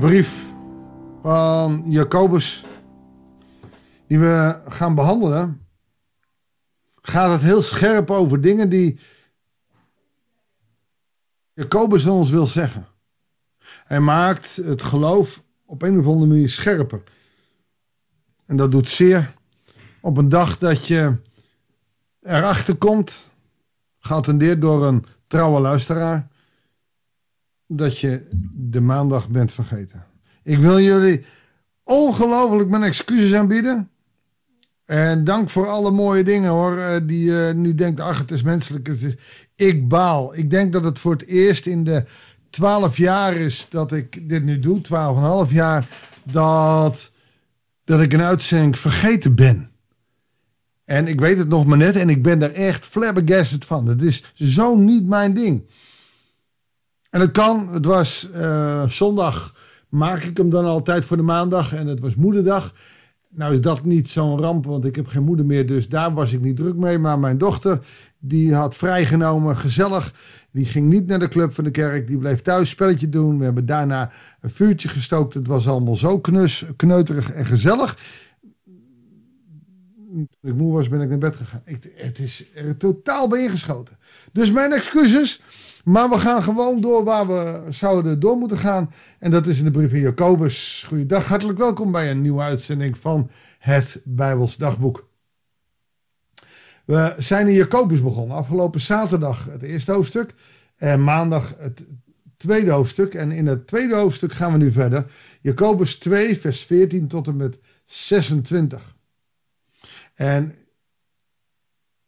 de brief van Jacobus, die we gaan behandelen, gaat het heel scherp over dingen die Jacobus ons wil zeggen. Hij maakt het geloof op een of andere manier scherper. En dat doet zeer op een dag dat je erachter komt, geattendeerd door een trouwe luisteraar, dat je de maandag bent vergeten. Ik wil jullie ongelooflijk mijn excuses aanbieden. En dank voor alle mooie dingen hoor, eh, die je nu denkt, ach het is menselijk. Ik baal. Ik denk dat het voor het eerst in de twaalf jaar is dat ik dit nu doe, twaalf en een half jaar, dat, dat ik een uitzending vergeten ben. En ik weet het nog maar net en ik ben daar echt flabbergasted van. Het is zo niet mijn ding. En het kan, het was uh, zondag, maak ik hem dan altijd voor de maandag en het was moederdag. Nou is dat niet zo'n ramp, want ik heb geen moeder meer, dus daar was ik niet druk mee. Maar mijn dochter, die had vrijgenomen, gezellig. Die ging niet naar de club van de kerk, die bleef thuis spelletje doen. We hebben daarna een vuurtje gestookt. Het was allemaal zo knus, kneuterig en gezellig. Toen ik moe was, ben ik naar bed gegaan. Het is er totaal bij ingeschoten. Dus mijn excuses. Maar we gaan gewoon door waar we zouden door moeten gaan. En dat is in de brief van Jacobus. Goeiedag, hartelijk welkom bij een nieuwe uitzending van het Bijbels Dagboek. We zijn in Jacobus begonnen. Afgelopen zaterdag het eerste hoofdstuk. En maandag het tweede hoofdstuk. En in het tweede hoofdstuk gaan we nu verder. Jacobus 2, vers 14 tot en met 26. En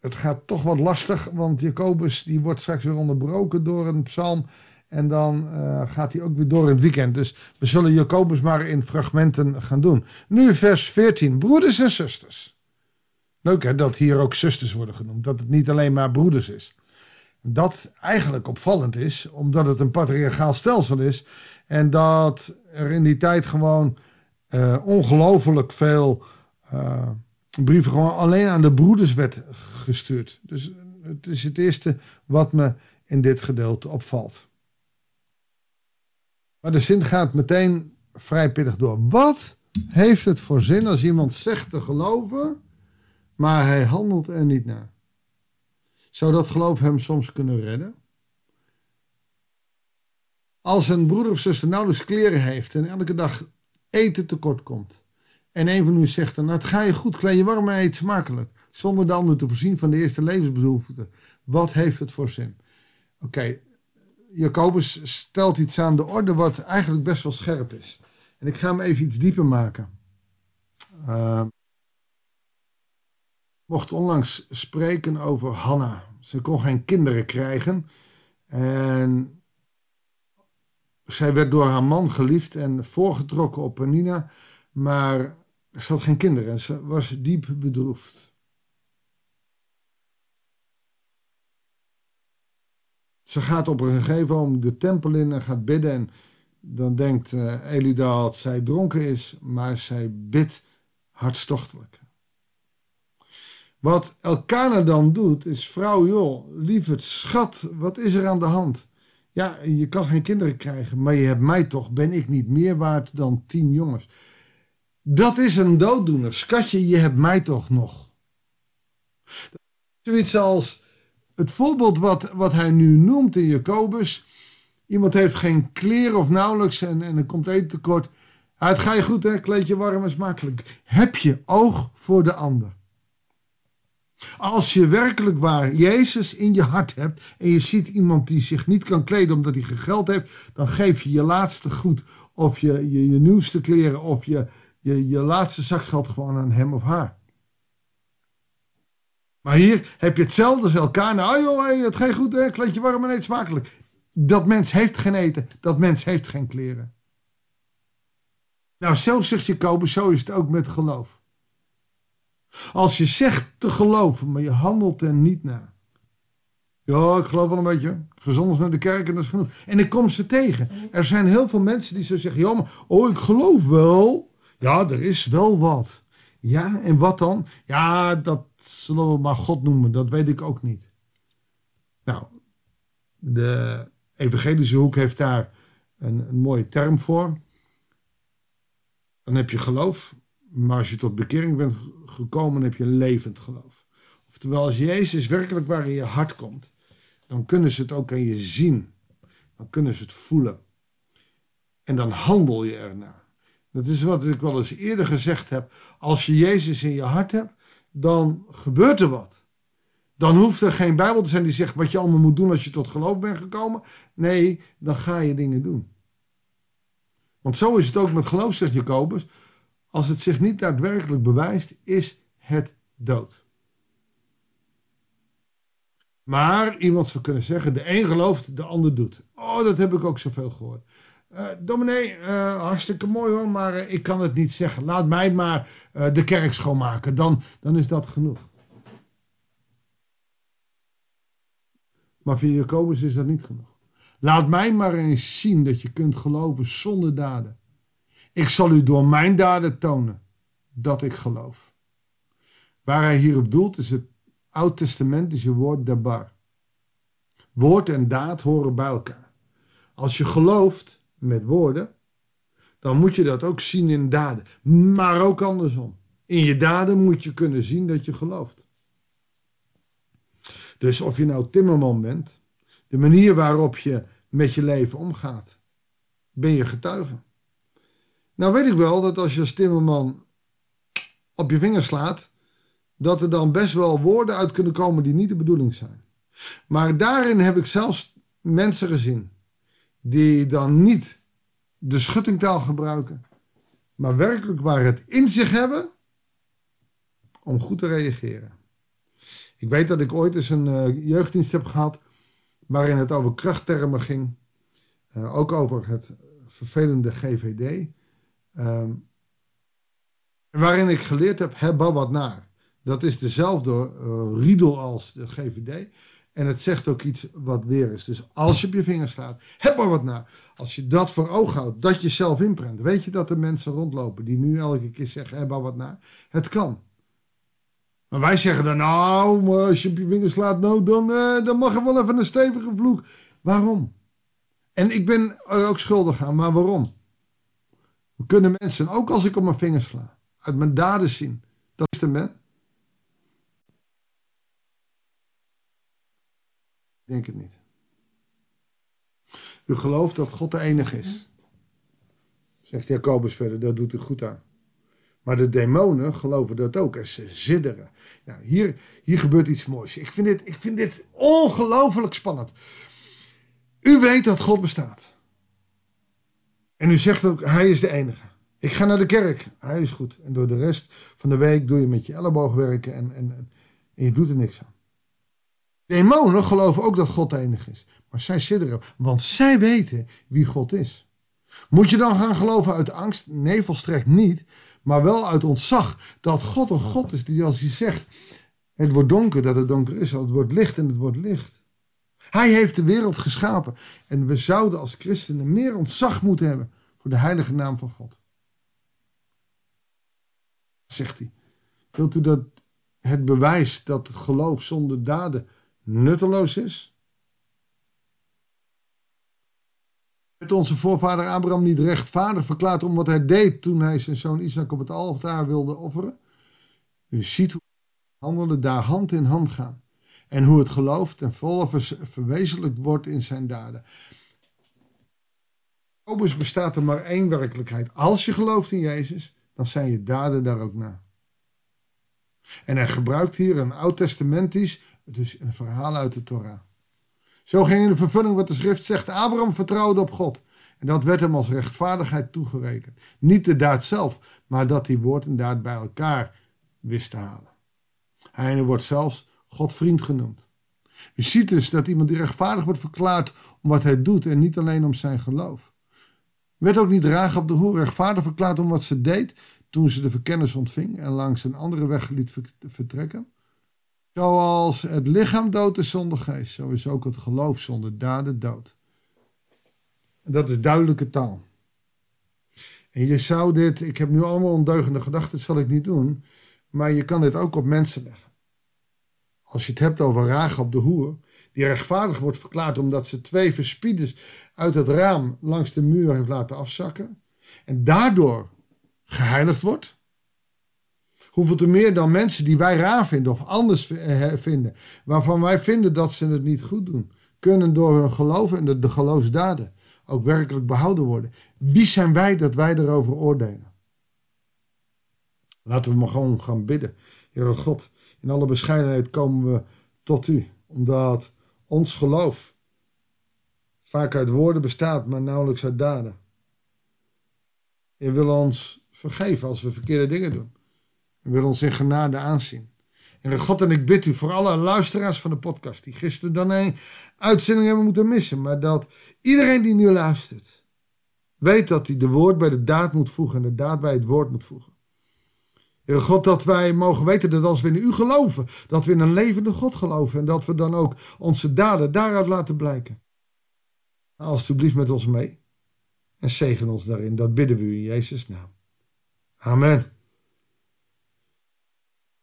het gaat toch wat lastig, want Jacobus die wordt straks weer onderbroken door een psalm. En dan uh, gaat hij ook weer door in het weekend. Dus we zullen Jacobus maar in fragmenten gaan doen. Nu vers 14. Broeders en zusters. Leuk hè, dat hier ook zusters worden genoemd. Dat het niet alleen maar broeders is. Dat eigenlijk opvallend is, omdat het een patriarchaal stelsel is. En dat er in die tijd gewoon uh, ongelooflijk veel... Uh, brieven gewoon alleen aan de broeders werd gestuurd. Dus het is het eerste wat me in dit gedeelte opvalt. Maar de zin gaat meteen vrij pittig door. Wat heeft het voor zin als iemand zegt te geloven, maar hij handelt er niet naar? Zou dat geloof hem soms kunnen redden? Als een broeder of zuster nauwelijks kleren heeft en elke dag eten tekort komt, en een van u zegt dan, nou, het ga je goed, kleed je warm eet smakelijk. Zonder de ander te voorzien van de eerste levensbehoeften. Wat heeft het voor zin? Oké, Jacobus stelt iets aan de orde wat eigenlijk best wel scherp is. En ik ga hem even iets dieper maken. Uh, mocht onlangs spreken over Hanna. Ze kon geen kinderen krijgen. En zij werd door haar man geliefd en voorgetrokken op Penina. Maar ze had geen kinderen en ze was diep bedroefd. Ze gaat op een gegeven moment de tempel in en gaat bidden. En dan denkt uh, Elida dat zij dronken is, maar zij bidt hartstochtelijk. Wat Elkana dan doet, is: vrouw, joh, lieverd, schat, wat is er aan de hand? Ja, je kan geen kinderen krijgen, maar je hebt mij toch, ben ik niet meer waard dan tien jongens? Dat is een dooddoener. Schatje, je hebt mij toch nog. Zoiets als het voorbeeld wat, wat hij nu noemt in Jacobus. Iemand heeft geen kleren of nauwelijks en, en er komt eten tekort. Het ga je goed, hè? Kleed je warm en smakelijk. Heb je oog voor de ander. Als je werkelijk waar Jezus in je hart hebt en je ziet iemand die zich niet kan kleden omdat hij geen geld heeft, dan geef je je laatste goed of je, je, je nieuwste kleren of je, je, je laatste zakgeld gewoon aan hem of haar. Maar hier heb je hetzelfde als elkaar. Nou joh, hey, het gaat goed, hè? kleedje warm en eet smakelijk. Dat mens heeft geen eten, dat mens heeft geen kleren. Nou, zelf zegt Jacobus, zo is het ook met geloof. Als je zegt te geloven, maar je handelt er niet naar. Ja, ik geloof wel een beetje. Gezond naar de kerk en dat is genoeg. En ik kom ze tegen. Er zijn heel veel mensen die zo zeggen, ja, maar, oh, ik geloof wel. Ja, er is wel wat. Ja, en wat dan? Ja, dat zullen we maar God noemen, dat weet ik ook niet. Nou, de evangelische hoek heeft daar een, een mooie term voor. dan heb je geloof. Maar als je tot bekering bent gekomen, heb je levend geloof. Oftewel, als Jezus werkelijk waar in je hart komt, dan kunnen ze het ook aan je zien. Dan kunnen ze het voelen. En dan handel je ernaar. Dat is wat ik wel eens eerder gezegd heb. Als je Jezus in je hart hebt, dan gebeurt er wat. Dan hoeft er geen Bijbel te zijn die zegt wat je allemaal moet doen als je tot geloof bent gekomen. Nee, dan ga je dingen doen. Want zo is het ook met geloof, zegt Jacobus. Als het zich niet daadwerkelijk bewijst, is het dood. Maar iemand zou kunnen zeggen: de een gelooft, de ander doet. Oh, dat heb ik ook zoveel gehoord. Uh, dominee, uh, hartstikke mooi hoor, maar uh, ik kan het niet zeggen. Laat mij maar de kerk schoonmaken, dan, dan is dat genoeg. Maar voor Jacobus is dat niet genoeg. Laat mij maar eens zien dat je kunt geloven zonder daden. Ik zal u door mijn daden tonen dat ik geloof. Waar hij hierop doelt is het Oud-testamentische woord dabar. Woord en daad horen bij elkaar. Als je gelooft met woorden, dan moet je dat ook zien in daden. Maar ook andersom. In je daden moet je kunnen zien dat je gelooft. Dus of je nou timmerman bent, de manier waarop je met je leven omgaat, ben je getuige. Nou weet ik wel dat als je als timmerman op je vingers slaat, dat er dan best wel woorden uit kunnen komen die niet de bedoeling zijn. Maar daarin heb ik zelfs mensen gezien die dan niet de schuttingtaal gebruiken, maar werkelijk waar het in zich hebben om goed te reageren. Ik weet dat ik ooit eens een uh, jeugddienst heb gehad waarin het over krachttermen ging, uh, ook over het vervelende GVD, uh, waarin ik geleerd heb, heb wat naar. Dat is dezelfde uh, riedel als de GVD. En het zegt ook iets wat weer is. Dus als je op je vingers slaat, heb maar wat na. Als je dat voor ogen houdt, dat je zelf inprent. Weet je dat er mensen rondlopen die nu elke keer zeggen, heb maar wat na. Het kan. Maar wij zeggen dan, nou, maar als je op je vingers slaat, nou, dan, uh, dan mag er wel even een stevige vloek. Waarom? En ik ben er ook schuldig aan, maar waarom? We kunnen mensen, ook als ik op mijn vingers sla, uit mijn daden zien dat is de mens. Denk het niet. U gelooft dat God de enige is. Zegt Jacobus verder, dat doet u goed aan. Maar de demonen geloven dat ook en ze zidderen. Nou, hier, hier gebeurt iets moois. Ik vind dit, ik vind dit ongelooflijk spannend. U weet dat God bestaat. En u zegt ook, hij is de enige. Ik ga naar de kerk. Hij is goed. En door de rest van de week doe je met je elleboog werken en, en, en je doet er niks aan. Demonen geloven ook dat God de enige is. Maar zij sidderen, want zij weten wie God is. Moet je dan gaan geloven uit angst? Nee, volstrekt niet. Maar wel uit ontzag dat God een God is die als hij zegt... Het wordt donker, dat het donker is. Het wordt licht en het wordt licht. Hij heeft de wereld geschapen. En we zouden als christenen meer ontzag moeten hebben voor de heilige naam van God. Zegt hij. Wilt u dat het bewijs dat geloof zonder daden nutteloos is? Werd onze voorvader Abraham niet rechtvaardig verklaard om wat hij deed toen hij zijn zoon Isaac op het altaar wilde offeren? U ziet hoe handelen daar hand in hand gaan. En hoe het geloof ten volle verwezenlijkt wordt in zijn daden. Jacobus bestaat er maar één werkelijkheid. Als je gelooft in Jezus, dan zijn je daden daar ook na. En hij gebruikt hier een oud-testamentisch dus een verhaal uit de Torah. Zo ging in de vervulling wat de schrift zegt. Abraham vertrouwde op God. En dat werd hem als rechtvaardigheid toegerekend. Niet de daad zelf, maar dat hij woord en daad bij elkaar wist te halen. Hij wordt zelfs God vriend genoemd. Je ziet dus dat iemand die rechtvaardig wordt verklaard om wat hij doet en niet alleen om zijn geloof. Werd ook niet Raag op de hoer rechtvaardig verklaard om wat ze deed toen ze de verkennis ontving en langs een andere weg liet vertrekken? Zoals het lichaam dood is zonder geest, zo is ook het geloof zonder daden dood. Dat is duidelijke taal. En je zou dit, ik heb nu allemaal ondeugende gedachten, dat zal ik niet doen, maar je kan dit ook op mensen leggen. Als je het hebt over Raag op de hoer, die rechtvaardig wordt verklaard omdat ze twee verspieders uit het raam langs de muur heeft laten afzakken. En daardoor geheiligd wordt. Hoeveel te meer dan mensen die wij raar vinden of anders eh, vinden, waarvan wij vinden dat ze het niet goed doen, kunnen door hun geloof en de, de geloofsdaden ook werkelijk behouden worden. Wie zijn wij dat wij erover oordelen? Laten we maar gewoon gaan bidden. Heer God, in alle bescheidenheid komen we tot u, omdat ons geloof vaak uit woorden bestaat, maar nauwelijks uit daden. Je wil ons vergeven als we verkeerde dingen doen. Wil ons in genade aanzien. En God en ik bid u voor alle luisteraars van de podcast die gisteren dan een uitzending hebben moeten missen, maar dat iedereen die nu luistert weet dat hij de woord bij de daad moet voegen en de daad bij het woord moet voegen. Heer God, dat wij mogen weten dat als we in u geloven, dat we in een levende God geloven en dat we dan ook onze daden daaruit laten blijken. Alsjeblieft met ons mee en zegen ons daarin. Dat bidden we u in Jezus' naam. Amen.